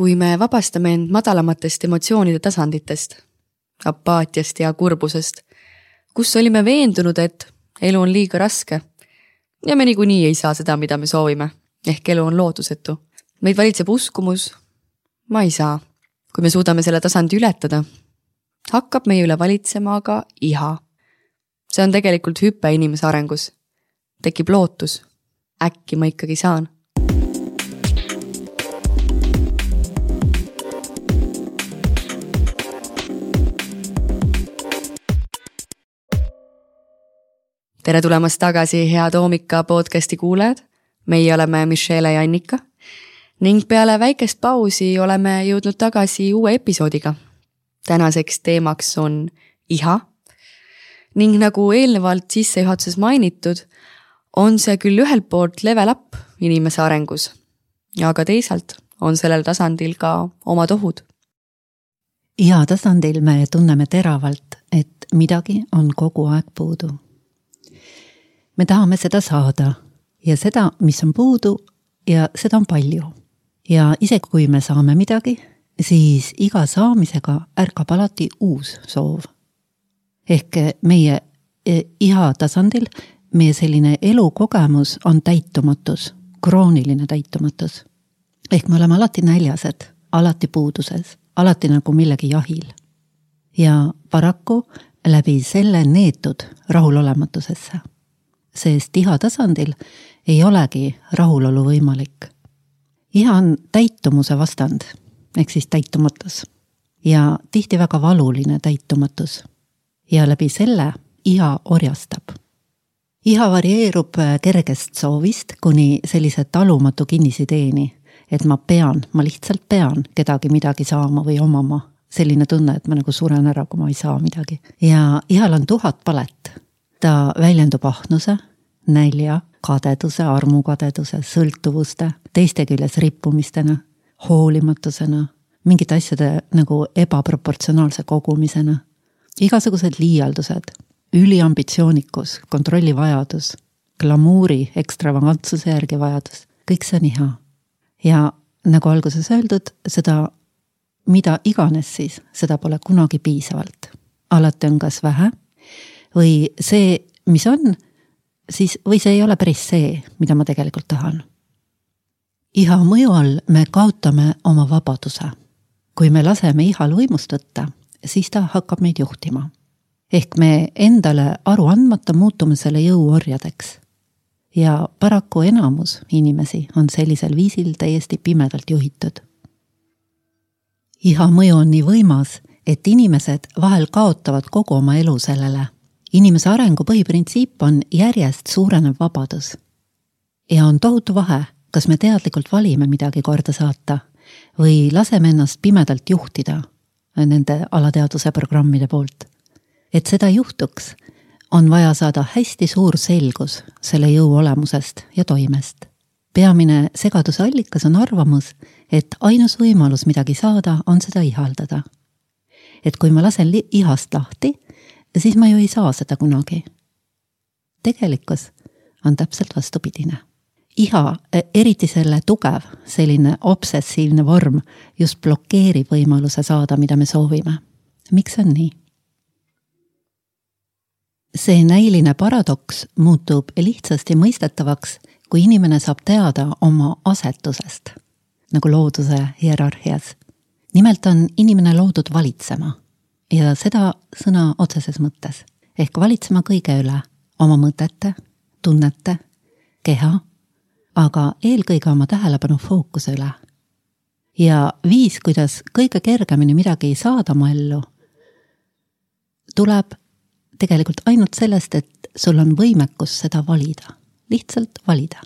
kui me vabastame end madalamatest emotsioonide tasanditest, apaatiast ja kurbusest, kus olime veendunud, et elu on liiga raske ja me niikuinii ei saa seda, mida me soovime, ehk elu on lootusetu. meid valitseb uskumus, ma ei saa. kui me suudame selle tasandi ületada, hakkab meie üle valitsema aga iha. see on tegelikult hüpe inimese arengus. tekib lootus, äkki ma ikkagi saan tere tulemast tagasi, head Hoomika podcasti kuulajad. meie oleme Michelle ja Annika ning peale väikest pausi oleme jõudnud tagasi uue episoodiga. tänaseks teemaks on iha. ning nagu eelnevalt sissejuhatuses mainitud, on see küll ühelt poolt level up inimese arengus, aga teisalt on sellel tasandil ka omad ohud. iha tasandil me tunneme teravalt, et midagi on kogu aeg puudu me tahame seda saada ja seda, mis on puudu ja seda on palju. ja isegi kui me saame midagi, siis iga saamisega ärkab alati uus soov. ehk meie e, iha tasandil meie selline elukogemus on täitumatus, krooniline täitumatus. ehk me oleme alati näljased, alati puuduses, alati nagu millegi jahil. ja paraku läbi selle neetud rahulolematusesse sest iha tasandil ei olegi rahulolu võimalik. iha on täitumuse vastand ehk siis täitumatus ja tihti väga valuline täitumatus. ja läbi selle iha orjastab. iha varieerub kergest soovist kuni sellise talumatu kinnisideeni, et ma pean, ma lihtsalt pean kedagi midagi saama või omama selline tunne, et ma nagu suren ära, kui ma ei saa midagi. ja ihal on tuhat palet ta väljendub ahnuse, nälja, kadeduse, armukadeduse, sõltuvuste, teiste küljes rippumistena, hoolimatusena, mingite asjade nagu ebaproportsionaalse kogumisena, igasugused liialdused, üliambitsioonikus, kontrollivajadus, glamuuri, ekstravagantsuse järgi vajadus, kõik see on iha. ja nagu alguses öeldud, seda, mida iganes siis, seda pole kunagi piisavalt. alati on kas vähe või see, mis on, siis, või see ei ole päris see, mida ma tegelikult tahan. iha mõju all me kaotame oma vabaduse. kui me laseme ihal võimust võtta, siis ta hakkab meid juhtima. ehk me endale aru andmata muutume selle jõuorjadeks. ja paraku enamus inimesi on sellisel viisil täiesti pimedalt juhitud. iha mõju on nii võimas, et inimesed vahel kaotavad kogu oma elu sellele inimese arengu põhiprintsiip on järjest suurenev vabadus. ja on tohutu vahe, kas me teadlikult valime midagi korda saata või laseme ennast pimedalt juhtida nende alateadvuse programmide poolt. et seda juhtuks, on vaja saada hästi suur selgus selle jõu olemusest ja toimest. peamine segaduse allikas on arvamus, et ainus võimalus midagi saada on seda ihaldada. et kui ma lasen ihast lahti siis ma ju ei saa seda kunagi. tegelikkus on täpselt vastupidine. iha, eriti selle tugev, selline obsessiivne vorm just blokeerib võimaluse saada, mida me soovime. miks on nii? see näiline paradoks muutub lihtsasti mõistetavaks, kui inimene saab teada oma asetusest, nagu looduse hierarhias. nimelt on inimene loodud valitsema ja seda sõna otseses mõttes ehk valitsema kõige üle oma mõtete, tunnete, keha, aga eelkõige oma tähelepanu fookuse üle. ja viis, kuidas kõige kergemini midagi saada oma ellu, tuleb tegelikult ainult sellest, et sul on võimekus seda valida, lihtsalt valida.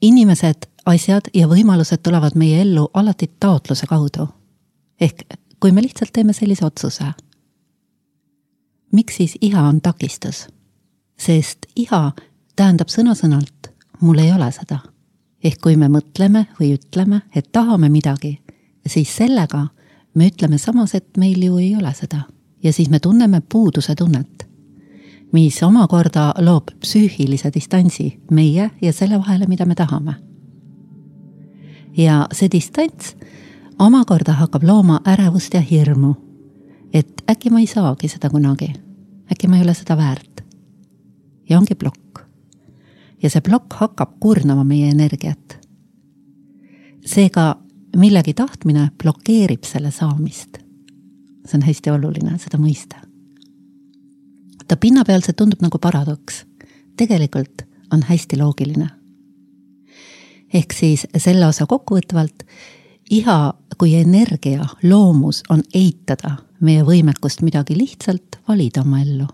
inimesed, asjad ja võimalused tulevad meie ellu alati taotluse kaudu. ehk kui me lihtsalt teeme sellise otsuse. miks siis iha on takistus? sest iha tähendab sõna-sõnalt, mul ei ole seda. ehk kui me mõtleme või ütleme, et tahame midagi, siis sellega me ütleme samas, et meil ju ei ole seda. ja siis me tunneme puuduse tunnet, mis omakorda loob psüühilise distantsi meie ja selle vahele, mida me tahame. ja see distants omakorda hakkab looma ärevust ja hirmu. et äkki ma ei saagi seda kunagi, äkki ma ei ole seda väärt. ja ongi plokk. ja see plokk hakkab kurnama meie energiat. seega millegi tahtmine blokeerib selle saamist. see on hästi oluline seda mõista. ta pinnapealselt tundub nagu paradoks. tegelikult on hästi loogiline. ehk siis selle osa kokkuvõtvalt, iha kui energia loomus on eitada meie võimekust midagi lihtsalt valida oma ellu,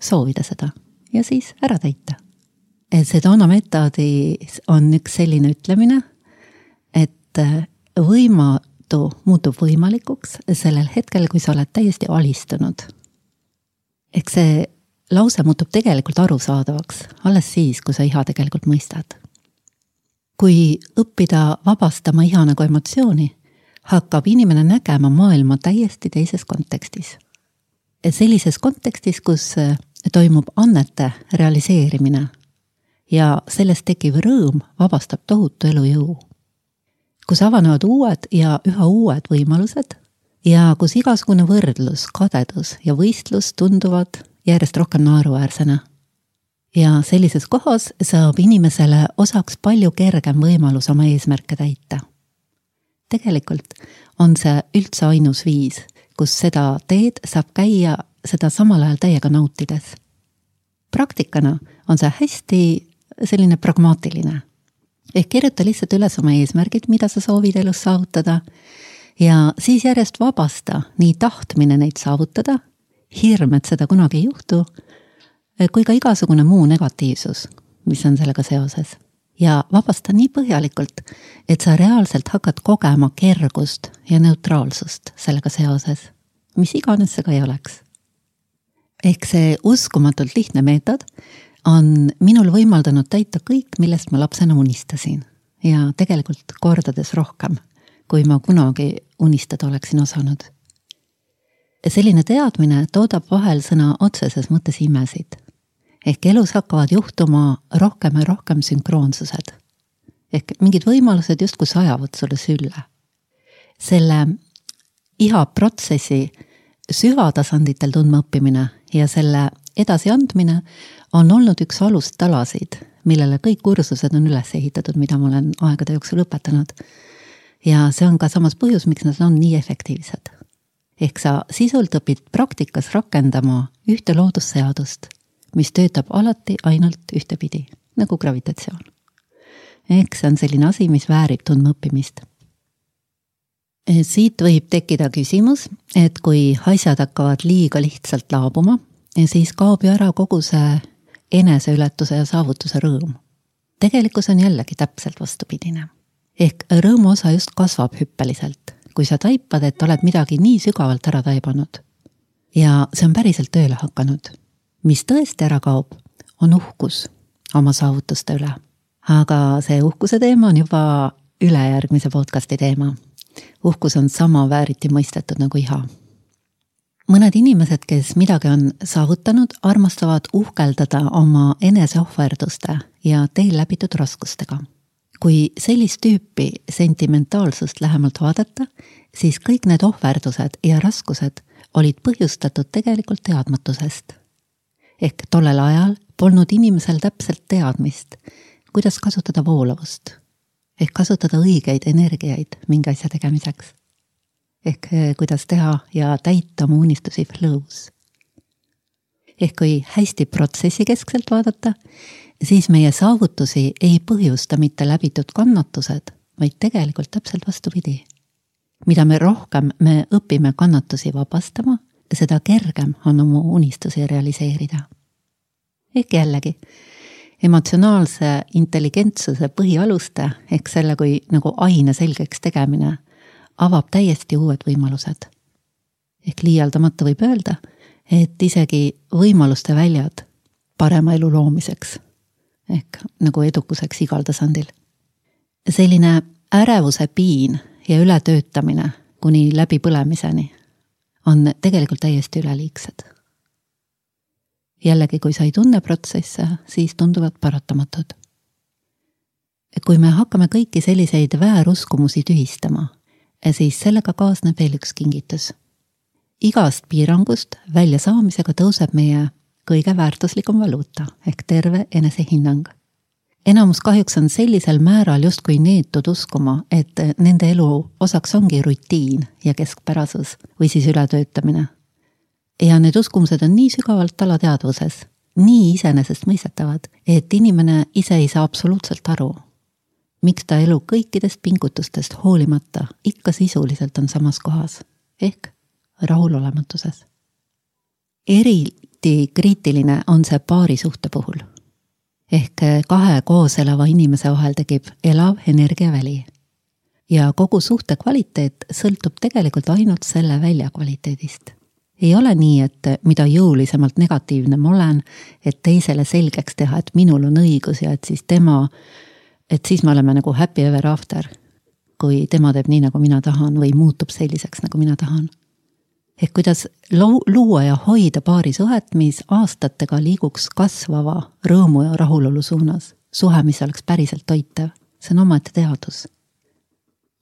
soovida seda ja siis ära täita. Sedona metoodis on üks selline ütlemine, et võimatu muutub võimalikuks sellel hetkel, kui sa oled täiesti alistunud. eks see lause muutub tegelikult arusaadavaks alles siis, kui sa iha tegelikult mõistad. Kui õppida vabastama iha nagu emotsiooni, hakkab inimene nägema maailma täiesti teises kontekstis. sellises kontekstis, kus toimub annete realiseerimine ja sellest tekkiv rõõm vabastab tohutu elujõu kus avanevad uued ja üha uued võimalused ja kus igasugune võrdlus, kadedus ja võistlus tunduvad järjest rohkem naeruväärsena. Ja sellises kohas saab inimesele osaks palju kergem võimalus oma eesmärke täita. tegelikult on see üldse ainus viis, kus seda teed saab käia seda samal ajal täiega nautides. praktikana on see hästi selline pragmaatiline ehk kirjuta lihtsalt üles oma eesmärgid, mida sa soovid elus saavutada. ja siis järjest vabasta nii tahtmine neid saavutada, hirm, et seda kunagi ei juhtu, kui ka igasugune muu negatiivsus, mis on sellega seoses. ja vabasta nii põhjalikult, et sa reaalselt hakkad kogema kergust ja neutraalsust sellega seoses, mis iganes see ka ei oleks. ehk see uskumatult lihtne meetod on minul võimaldanud täita kõik, millest ma lapsena unistasin ja tegelikult kordades rohkem, kui ma kunagi unistada oleksin osanud. selline teadmine toodab vahel sõna otseses mõttes imesid. Ehk elus hakkavad juhtuma rohkem ja rohkem sünkroonsused. ehk mingid võimalused justkui sajavad sulle sülle. selle iha protsessi süvatasanditel tundma õppimine ja selle edasiandmine on olnud üks alustalasid, millele kõik kursused on üles ehitatud, mida ma olen aegade jooksul õpetanud. ja see on ka samas põhjus, miks nad on nii efektiivsed. ehk sa sisult õpid praktikas rakendama ühte loodusseadust, mis töötab alati ainult ühtepidi, nagu gravitatsioon. ehk see on selline asi, mis väärib tundmaõppimist siit võib tekkida küsimus, et kui asjad hakkavad liiga lihtsalt laabuma, siis kaob ju ära kogu see eneseületuse ja saavutuse rõõm. tegelikkus on jällegi täpselt vastupidine. ehk rõõmu osa just kasvab hüppeliselt, kui sa taipad, et oled midagi nii sügavalt ära taibanud. ja see on päriselt tööle hakanud. Mis tõesti ära kaob, on uhkus oma saavutuste üle. aga see uhkuse teema on juba ülejärgmise podcasti teema. uhkus on sama vääriti mõistetud nagu iha mõned inimesed, kes midagi on saavutanud, armastavad uhkeldada oma eneseohverduste ja teel läbitud raskustega. kui sellist tüüpi sentimentaalsust lähemalt vaadata, siis kõik need ohverdused ja raskused olid põhjustatud tegelikult teadmatusest. Ehk tollel ajal polnud inimesel täpselt teadmist, kuidas kasutada voolavust ehk kasutada õigeid energiaid mingi asja tegemiseks ehk eh, kuidas teha ja täita oma unistusi flow's. ehk kui hästi protsessikeskselt vaadata, siis meie saavutusi ei põhjusta mitte läbitud kannatused, vaid tegelikult täpselt vastupidi. mida me rohkem me õpime kannatusi vabastama, seda kergem on oma unistusi realiseerida. Ehk jällegi, emotsionaalse intelligentsuse põhialuste ehk selle kui nagu aine selgeks tegemine avab täiesti uued võimalused. ehk liialdamata võib öelda, et isegi võimaluste väljad parema elu loomiseks ehk nagu edukuseks igal tasandil. selline ärevuse piin ja ületöötamine kuni läbipõlemiseni on tegelikult täiesti üleliigsed. Jällegi, kui sa ei tunne protsesse, siis tunduvad paratamatud. kui me hakkame kõiki selliseid vääruskumusi tühistama, siis sellega kaasneb veel üks kingitus. igast piirangust väljasaamisega tõuseb meie kõige väärtuslikum valuuta ehk terve enesehinnang. enamus kahjuks on sellisel määral justkui neetud uskuma, et nende elu osaks ongi rutiin ja keskpärasus või siis ületöötamine. Ja need uskumused on nii sügavalt alateadvuses, nii iseenesestmõistetavad, et inimene ise ei saa absoluutselt aru, miks ta elu kõikidest pingutustest hoolimata ikka sisuliselt on samas kohas ehk rahulolematuses. eriti kriitiline on see paarisuhte puhul. ehk kahe koos elava inimese vahel tekib elav energiaväli. ja kogu suhte kvaliteet sõltub tegelikult ainult selle välja kvaliteedist ei ole nii, et mida jõulisemalt negatiivne ma olen, et teisele selgeks teha, et minul on õigus ja et siis tema et siis me oleme nagu happy ever after. kui tema teeb nii, nagu mina tahan või muutub selliseks, nagu mina tahan. ehk kuidas luua ja hoida paarisuhet, mis aastatega liiguks kasvava rõõmu ja rahulolu suunas. suhe, mis oleks päriselt toitev, see on omaette teadus.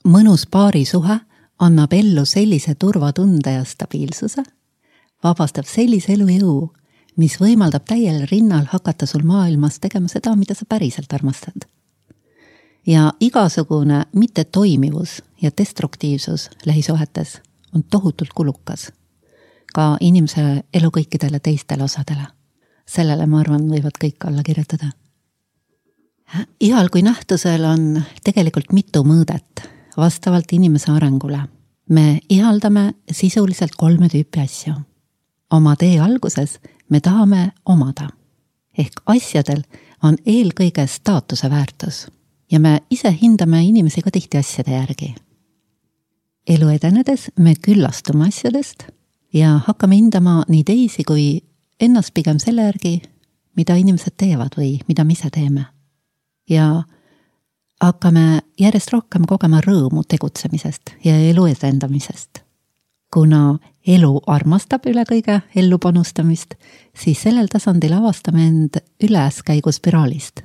mõnus paarisuhe annab ellu sellise turvatunde ja stabiilsuse, vabastab sellise elujõu, mis võimaldab täiel rinnal hakata sul maailmas tegema seda, mida sa päriselt armastad ja igasugune mittetoimivus ja destruktiivsus lähisuhetes on tohutult kulukas. ka inimese elu kõikidele teistele osadele. sellele, ma arvan, võivad kõik alla kirjutada. ihal kui nähtusel on tegelikult mitu mõõdet vastavalt inimese arengule. me ihaldame sisuliselt kolme tüüpi asju. Oma tee alguses me tahame omada ehk asjadel on eelkõige staatuse väärtus ja me ise hindame inimesi ka tihti asjade järgi. elu edenedes me küllastume asjadest ja hakkame hindama nii teisi kui ennast pigem selle järgi, mida inimesed teevad või mida me ise teeme. ja hakkame järjest rohkem kogema rõõmu tegutsemisest ja elu edendamisest. Kuna elu armastab üle kõige ellu panustamist, siis sellel tasandil avastame end üleskäiguspiraalist.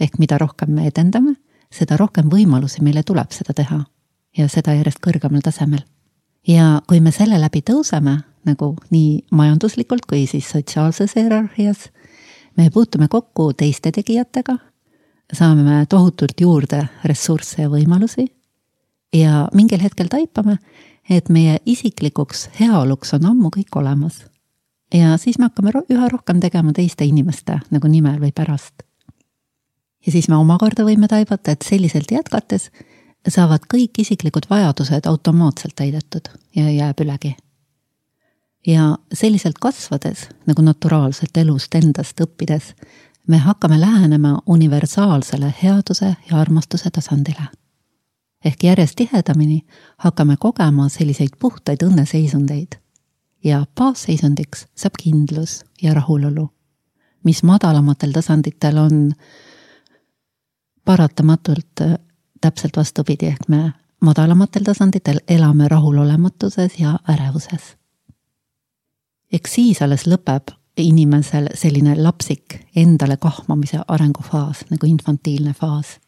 Ehk mida rohkem me edendame, seda rohkem võimalusi meile tuleb seda teha. Ja seda järjest kõrgemal tasemel. ja kui me selle läbi tõuseme nagu nii majanduslikult kui siis sotsiaalses hierarhias, me puutume kokku teiste tegijatega, saame tohutult juurde ressursse ja võimalusi. Ja mingil hetkel taipame, et meie isiklikuks heaoluks on ammu kõik olemas. ja siis me hakkame üha rohkem tegema teiste inimeste nagu nimel või pärast ja siis me omakorda võime taibata, et selliselt jätkates saavad kõik isiklikud vajadused automaatselt täidetud ja jääb ülegi. ja selliselt kasvades, nagu naturaalselt elust endast õppides, me hakkame lähenema universaalsele headuse ja armastuse tasandile. Ehk järjest tihedamini hakkame kogema selliseid puhtaid õnneseisundeid ja baasseisundiks saab kindlus ja rahulolu, mis madalamatel tasanditel on paratamatult äh, täpselt vastupidi, ehk me madalamatel tasanditel elame rahulolematuses ja ärevuses. eks siis alles lõpeb inimesel selline lapsik endale kahmamise arengufaas nagu infantiilne faas.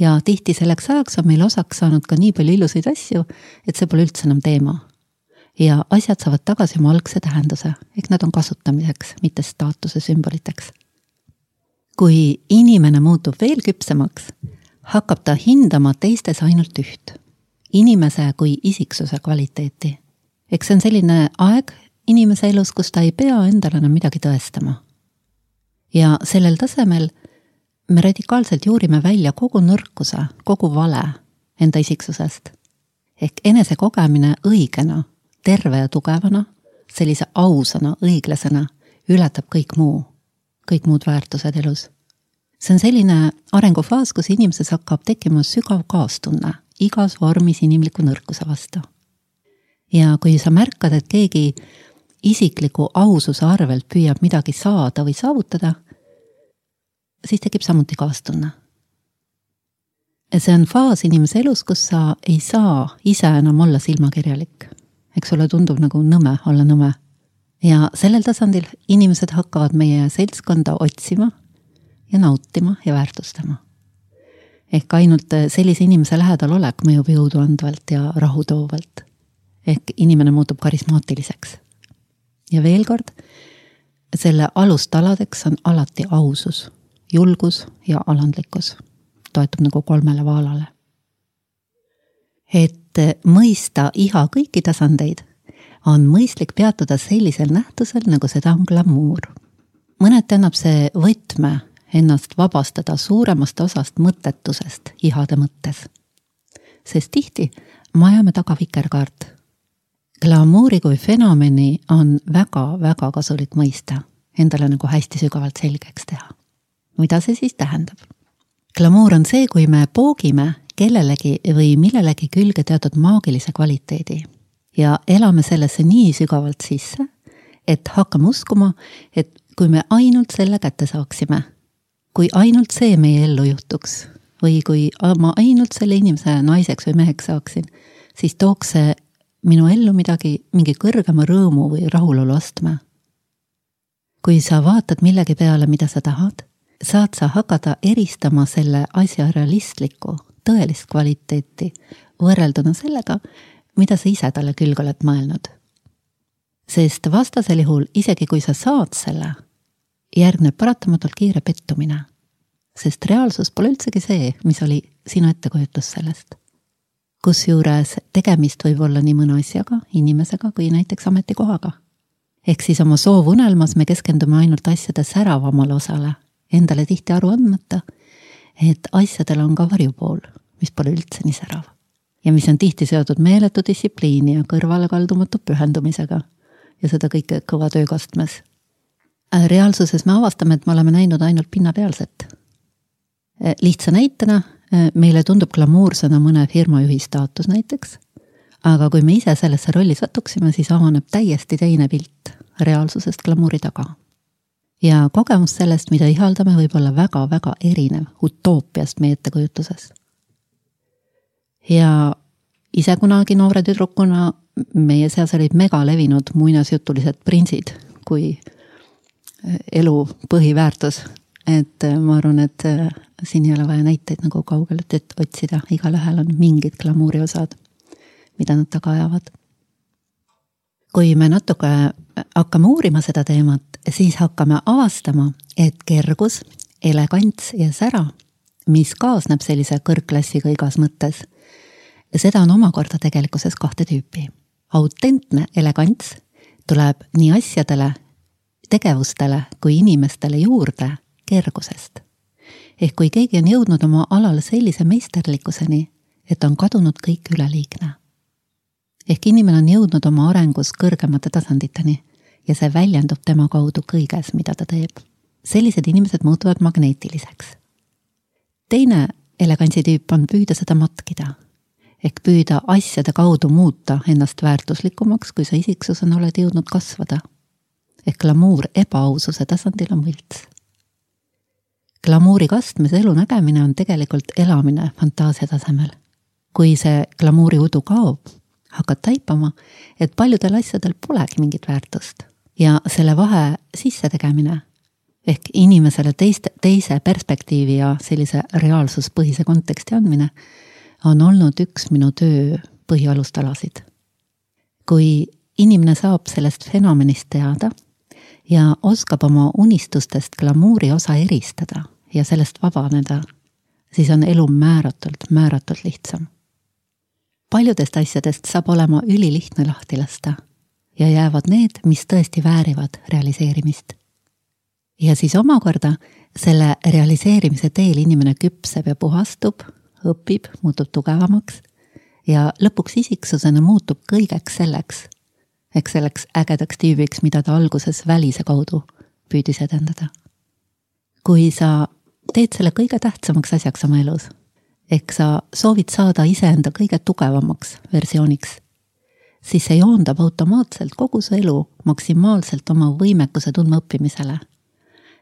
Ja tihti selleks ajaks on meil osaks saanud ka nii palju ilusaid asju, et see pole üldse enam teema. ja asjad saavad tagasi oma algse tähenduse, ehk nad on kasutamiseks, mitte staatuse sümboliteks kui inimene muutub veel küpsemaks, hakkab ta hindama teistes ainult üht, inimese kui isiksuse kvaliteeti. eks see on selline aeg inimese elus, kus ta ei pea endale enam midagi tõestama. ja sellel tasemel me radikaalselt juurime välja kogu nõrkuse, kogu vale enda isiksusest. ehk enesekogemine õigena, terve ja tugevana, sellise ausana, õiglasena ületab kõik muu kõik muud väärtused elus. see on selline arengufaas, kus inimeses hakkab tekkima sügav kaastunne igas vormis inimliku nõrkuse vastu. ja kui sa märkad, et keegi isikliku aususe arvelt püüab midagi saada või saavutada, siis tekib samuti kaastunne. see on faas inimese elus, kus sa ei saa ise enam olla silmakirjalik. eks sulle tundub nagu nõme olla nõme ja sellel tasandil inimesed hakkavad meie seltskonda otsima ja nautima ja väärtustama. ehk ainult sellise inimese lähedal olek mõjub jõuduandvalt ja rahu toovalt. ehk inimene muutub karismaatiliseks. ja veel kord, selle alustaladeks on alati ausus, julgus ja alandlikkus. toetub nagu kolmele vaalale. et mõista iha kõiki tasandeid, on mõistlik peatuda sellisel nähtusel, nagu seda on glamuur. mõneti annab see võtme ennast vabastada suuremast osast mõttetusest ihade mõttes. sest tihti me ajame taga vikerkaart. glamuuri kui fenomeni on väga-väga kasulik mõista, endale nagu hästi sügavalt selgeks teha. Mida see siis tähendab? glamuur on see, kui me poogime kellelegi või millelegi külge teatud maagilise kvaliteedi ja elame sellesse nii sügavalt sisse, et hakkame uskuma, et kui me ainult selle kätte saaksime kui ainult see meie ellu juhtuks või kui ma ainult selle inimese naiseks või meheks saaksin, siis tooks see minu ellu midagi, mingi kõrgema rõõmu või rahulolu astme. kui sa vaatad millegi peale, mida sa tahad, saad sa hakata eristama selle asja realistlikku, tõelist kvaliteeti võrrelduna sellega, mida sa ise talle külge oled mõelnud. sest vastasel juhul, isegi kui sa saad selle järgneb paratamatult kiire pettumine. sest reaalsus pole üldsegi see, mis oli sinu ettekujutus sellest. kusjuures tegemist võib olla nii mõne asjaga, inimesega kui näiteks ametikohaga. ehk siis oma soovunelmas me keskendume ainult asjade säravamale osale, endale tihti aru andmata, et asjadel on ka varjupool, mis pole üldse nii särav. ja mis on tihti seotud meeletu distsipliini ja kõrvalekaldumatu pühendumisega ja seda kõike kõva töökastmes Äh, reaalsuses me avastame, et me oleme näinud ainult pinnapealset. Äh, lihtsa näitena äh, meile tundub glamuursena mõne firmajuhi staatus näiteks, aga kui me ise sellesse rolli satuksime, siis avaneb täiesti teine pilt reaalsusest glamuuri taga. Ja kogemus sellest, mida ihaldame, võib olla väga-väga erinev utoopiast meie ettekujutuses. ja ise kunagi noore tüdrukuna meie seas olid megalevinud muinasjutulised printsid, kui elu põhiväärtus. et äh, ma arvan, et äh, siin ei ole vaja näiteid nagu kaugelt otsida, igalühel on mingid glamuuri osad, mida nad taga ajavad. Kui me natuke hakkame uurima seda teemat, siis hakkame avastama, et kergus, elegants ja sära, mis kaasneb sellise kõrgklassiga igas mõttes, seda on omakorda tegelikkuses kahte tüüpi. autentne elegants tuleb nii asjadele tegevustele kui inimestele juurde kergusest. ehk kui keegi on jõudnud oma alal sellise meisterlikkuseni, et on kadunud kõik üleliigne. Ehk inimene on jõudnud oma arengus kõrgemate tasanditeni ja see väljendub tema kaudu kõiges, mida ta teeb. sellised inimesed muutuvad magneetiliseks. teine elegantsi tüüp on püüda seda matkida ehk püüda asjade kaudu muuta ennast väärtuslikumaks, kui sa isiksusena oled jõudnud kasvada ehk glamuur ebaaususe tasandil on võlts. glamuuri kastmes elu nägemine on tegelikult elamine fantaasia tasemel. kui see glamuuri udu kaob, hakkad taipama, et paljudel asjadel polegi mingit väärtust ja selle vahe sissetegemine ehk inimesele teiste, teise perspektiivi ja sellise reaalsuspõhise konteksti andmine on olnud üks minu töö põhialustalasid. kui inimene saab sellest fenomenist teada ja oskab oma unistustest glamuuri osa eristada ja sellest vabaneda, siis on elu määratult, määratult lihtsam. Paljudest asjadest saab olema ülilihtne lahti lasta ja jäävad need, mis tõesti väärivad realiseerimist. ja siis omakorda selle realiseerimise teel inimene küpseb ja puhastub, õpib, muutub tugevamaks ja lõpuks isiksusena muutub kõigeks selleks, eks selleks ägedaks tüübiks, mida ta alguses välise kaudu püüdis edendada. kui sa teed selle kõige tähtsamaks asjaks oma elus, ehk sa soovid saada iseenda kõige tugevamaks versiooniks, siis see joondab automaatselt kogu su elu maksimaalselt oma võimekuse tundmaõppimisele.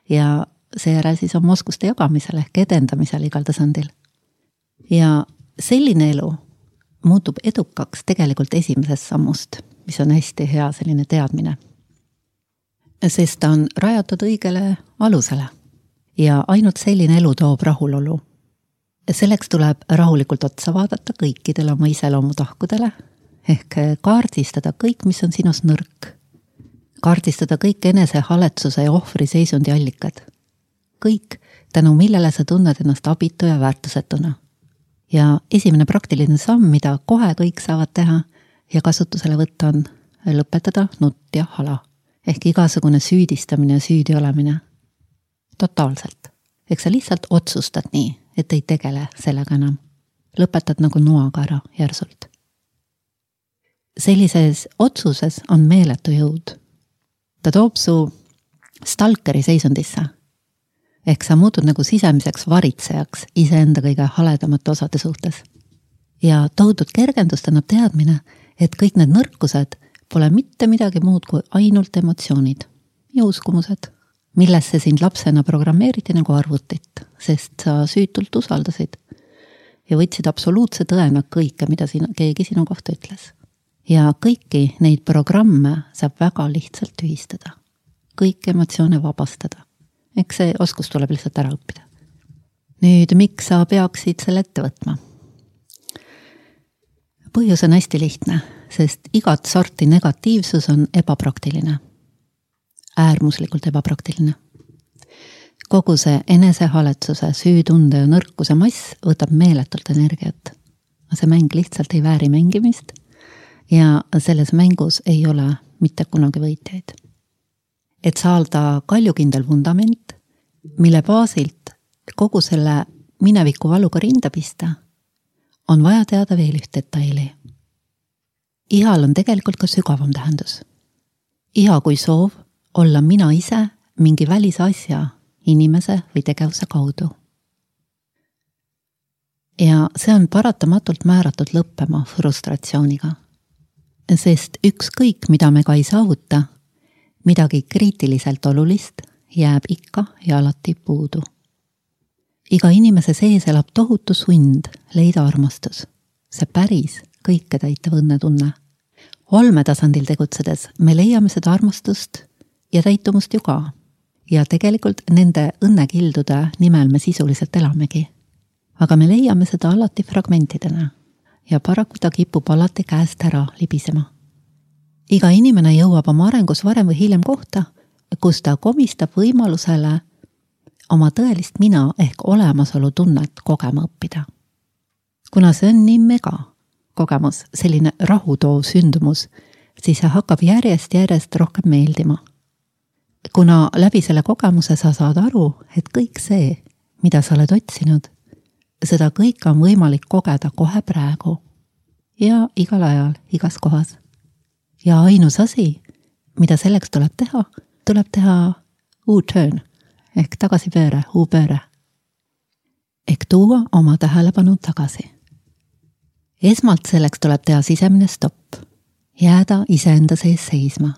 ja seejärel siis oma oskuste jagamisele ehk edendamisele igal tasandil. ja selline elu muutub edukaks tegelikult esimesest sammust mis on hästi hea selline teadmine. sest ta on rajatud õigele alusele ja ainult selline elu toob rahulolu. Selleks tuleb rahulikult otsa vaadata kõikidele oma iseloomutahkudele ehk kaardistada kõik, mis on sinus nõrk. kaardistada kõik enesehaletsuse ja ohvriseisundi allikad. kõik, tänu millele sa tunned ennast abitu ja väärtusetuna. ja esimene praktiline samm, mida kohe kõik saavad teha ja kasutusele võtta, on lõpetada nutt ja hala. ehk igasugune süüdistamine ja süüdi olemine. totaalselt. eks sa lihtsalt otsustad nii, et ei tegele sellega enam. lõpetad nagu noaga ära järsult. sellises otsuses on meeletu jõud. ta toob su stalkeri seisundisse. ehk sa muutud nagu sisemiseks varitsejaks iseenda kõige haledamate osade suhtes. ja tohutut kergendust annab teadmine, et kõik need nõrkused pole mitte midagi muud kui ainult emotsioonid ja uskumused, millesse sind lapsena programmeeriti nagu arvutit, sest sa süütult usaldasid ja võtsid absoluutse tõena kõike, mida siin keegi sinu kohta ütles. ja kõiki neid programme saab väga lihtsalt tühistada. kõiki emotsioone vabastada. eks see oskus tuleb lihtsalt ära õppida. nüüd, miks sa peaksid selle ette võtma? põhjus on hästi lihtne sest igat sorti negatiivsus on ebapraktiline. Äärmuslikult ebapraktiline. kogu see enesehaletsuse, süütunde ja nõrkuse mass võtab meeletult energiat. see mäng lihtsalt ei vääri mängimist ja selles mängus ei ole mitte kunagi võitjaid. et saada kaljukindel vundament, mille baasilt kogu selle mineviku valuga rinda pista, on vaja teada veel üht detaili ihal on tegelikult ka sügavam tähendus. iha kui soov olla mina ise mingi välise asja, inimese või tegevuse kaudu. ja see on paratamatult määratud lõppema frustratsiooniga. sest ükskõik, mida me ka ei saavuta, midagi kriitiliselt olulist jääb ikka ja alati puudu. iga inimese sees elab tohutu sund leida armastus, see päris kõike täitev õnnetunne. olmetasandil tegutsedes me leiame seda armastust ja täitumust ju ka. ja tegelikult nende õnnekildude nimel me sisuliselt elamegi. aga me leiame seda alati fragmentidena ja paraku ta kipub alati käest ära libisema. iga inimene jõuab oma arengus varem või hiljem kohta, kus ta komistab võimalusele oma tõelist mina ehk olemasolu tunnet kogema õppida. kuna see on nii mega kogemus, selline rahu toov sündumus, siis see hakkab järjest-järjest rohkem meeldima. Kuna läbi selle kogemuse sa saad aru, et kõik see, mida sa oled otsinud, seda kõike on võimalik kogeda kohe praegu ja igal ajal, igas kohas. ja ainus asi, mida selleks tuleb teha, tuleb teha U-turn ehk tagasipööre, U-pööre. ehk tuua oma tähelepanu tagasi esmalt selleks tuleb teha sisemine stopp, jääda iseenda sees seisma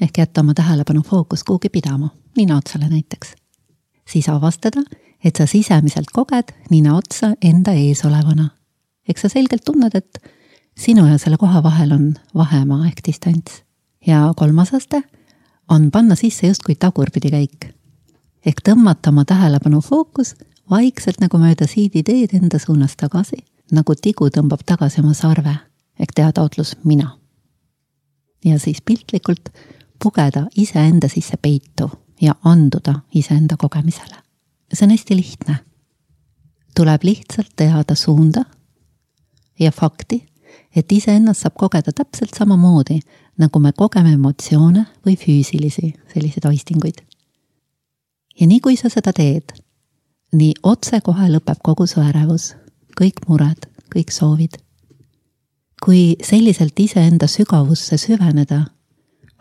ehk jätta oma tähelepanu fookus kuhugi pidama, nina otsale näiteks. siis avastada, et sa sisemiselt koged nina otsa enda ees olevana. eks sa selgelt tunned, et sinu ja selle koha vahel on vahemaa ehk distants. ja kolmas aste on panna sisse justkui tagurpidi käik. ehk tõmmata oma tähelepanu fookus vaikselt nagu mööda siiditeed enda suunas tagasi nagu tigu tõmbab tagasi oma sarve ehk teha taotlus mina. ja siis piltlikult pugeda iseenda sisse peitu ja anduda iseenda kogemisele. see on hästi lihtne. tuleb lihtsalt teada suunda ja fakti, et iseennast saab kogeda täpselt samamoodi, nagu me kogeme emotsioone või füüsilisi selliseid aistinguid. ja nii kui sa seda teed, nii otsekohe lõpeb kogu su ärevus kõik mured, kõik soovid. kui selliselt iseenda sügavusse süveneda,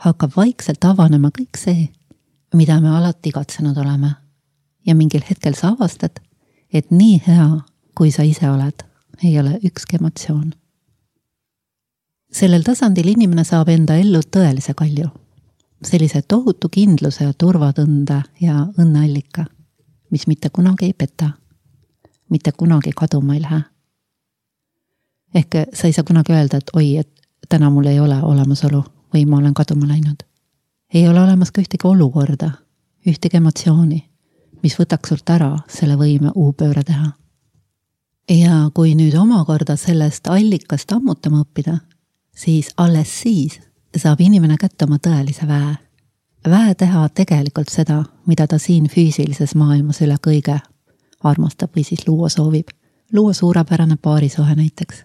hakkab vaikselt avanema kõik see, mida me alati igatsenud oleme. ja mingil hetkel sa avastad, et nii hea, kui sa ise oled, ei ole ükski emotsioon. sellel tasandil inimene saab enda ellu tõelise kalju, sellise tohutu kindluse ja turvatunde ja õnneallika, mis mitte kunagi ei peta mitte kunagi kaduma ei lähe. ehk sa ei saa kunagi öelda, et oi, et täna mul ei ole olemasolu või ma olen kaduma läinud. ei ole olemas ka ühtegi olukorda, ühtegi emotsiooni, mis võtaks sult ära selle võime U-pööre teha. ja kui nüüd omakorda sellest allikast ammutama õppida, siis alles siis saab inimene kätte oma tõelise väe. väe teha tegelikult seda, mida ta siin füüsilises maailmas üle kõige armastab või siis luua soovib. luua suurepärane paarisuhe näiteks.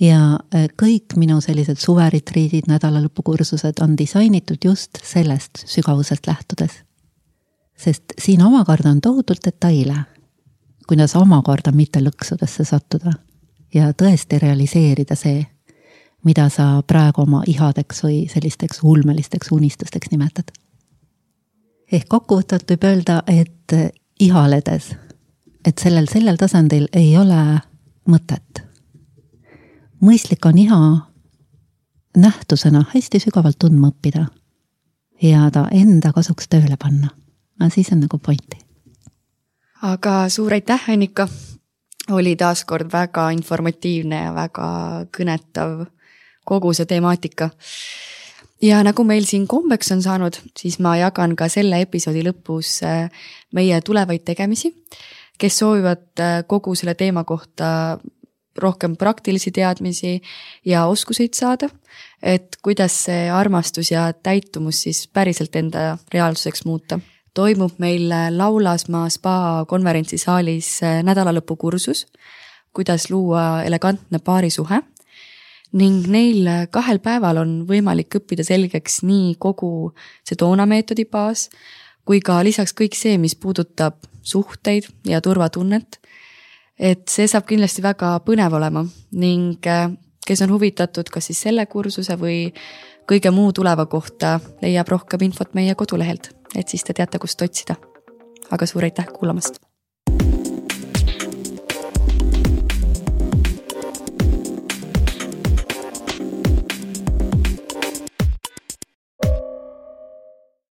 Ja äh, kõik minu sellised suveritriidid, nädalalõpukursused on disainitud just sellest sügavusest lähtudes. sest siin omakorda on tohutult detaile, kuidas omakorda mitte lõksudesse sattuda ja tõesti realiseerida see mida sa praegu oma ihadeks või sellisteks ulmelisteks unistusteks nimetad. ehk kokkuvõtvalt võib öelda, et ihaledes, et sellel, sellel tasandil ei ole mõtet. Mõistlik on iha nähtusena hästi sügavalt tundma õppida ja ta enda kasuks tööle panna. no siis on nagu pointi. aga suur aitäh, Annika oli taaskord väga informatiivne ja väga kõnetav kogu see temaatika. ja nagu meil siin kombeks on saanud, siis ma jagan ka selle episoodi lõpus äh, meie tulevaid tegemisi, kes soovivad äh, kogu selle teema kohta rohkem praktilisi teadmisi ja oskuseid saada, et kuidas see armastus ja täitumus siis päriselt enda reaalsuseks muuta toimub meil Laulasmaa spa konverentsisaalis äh, nädalalõpukursus, kuidas luua elegantne paarisuhe ning neil kahel päeval on võimalik õppida selgeks nii kogu Sedona meetodi baas kui ka lisaks kõik see, mis puudutab suhteid ja turvatunnet. Et see saab kindlasti väga põnev olema ning äh, kes on huvitatud kas siis selle kursuse või kõige muu tuleva kohta, leiab rohkem infot meie kodulehelt, et siis te teate, kust otsida. aga suur aitäh kuulamast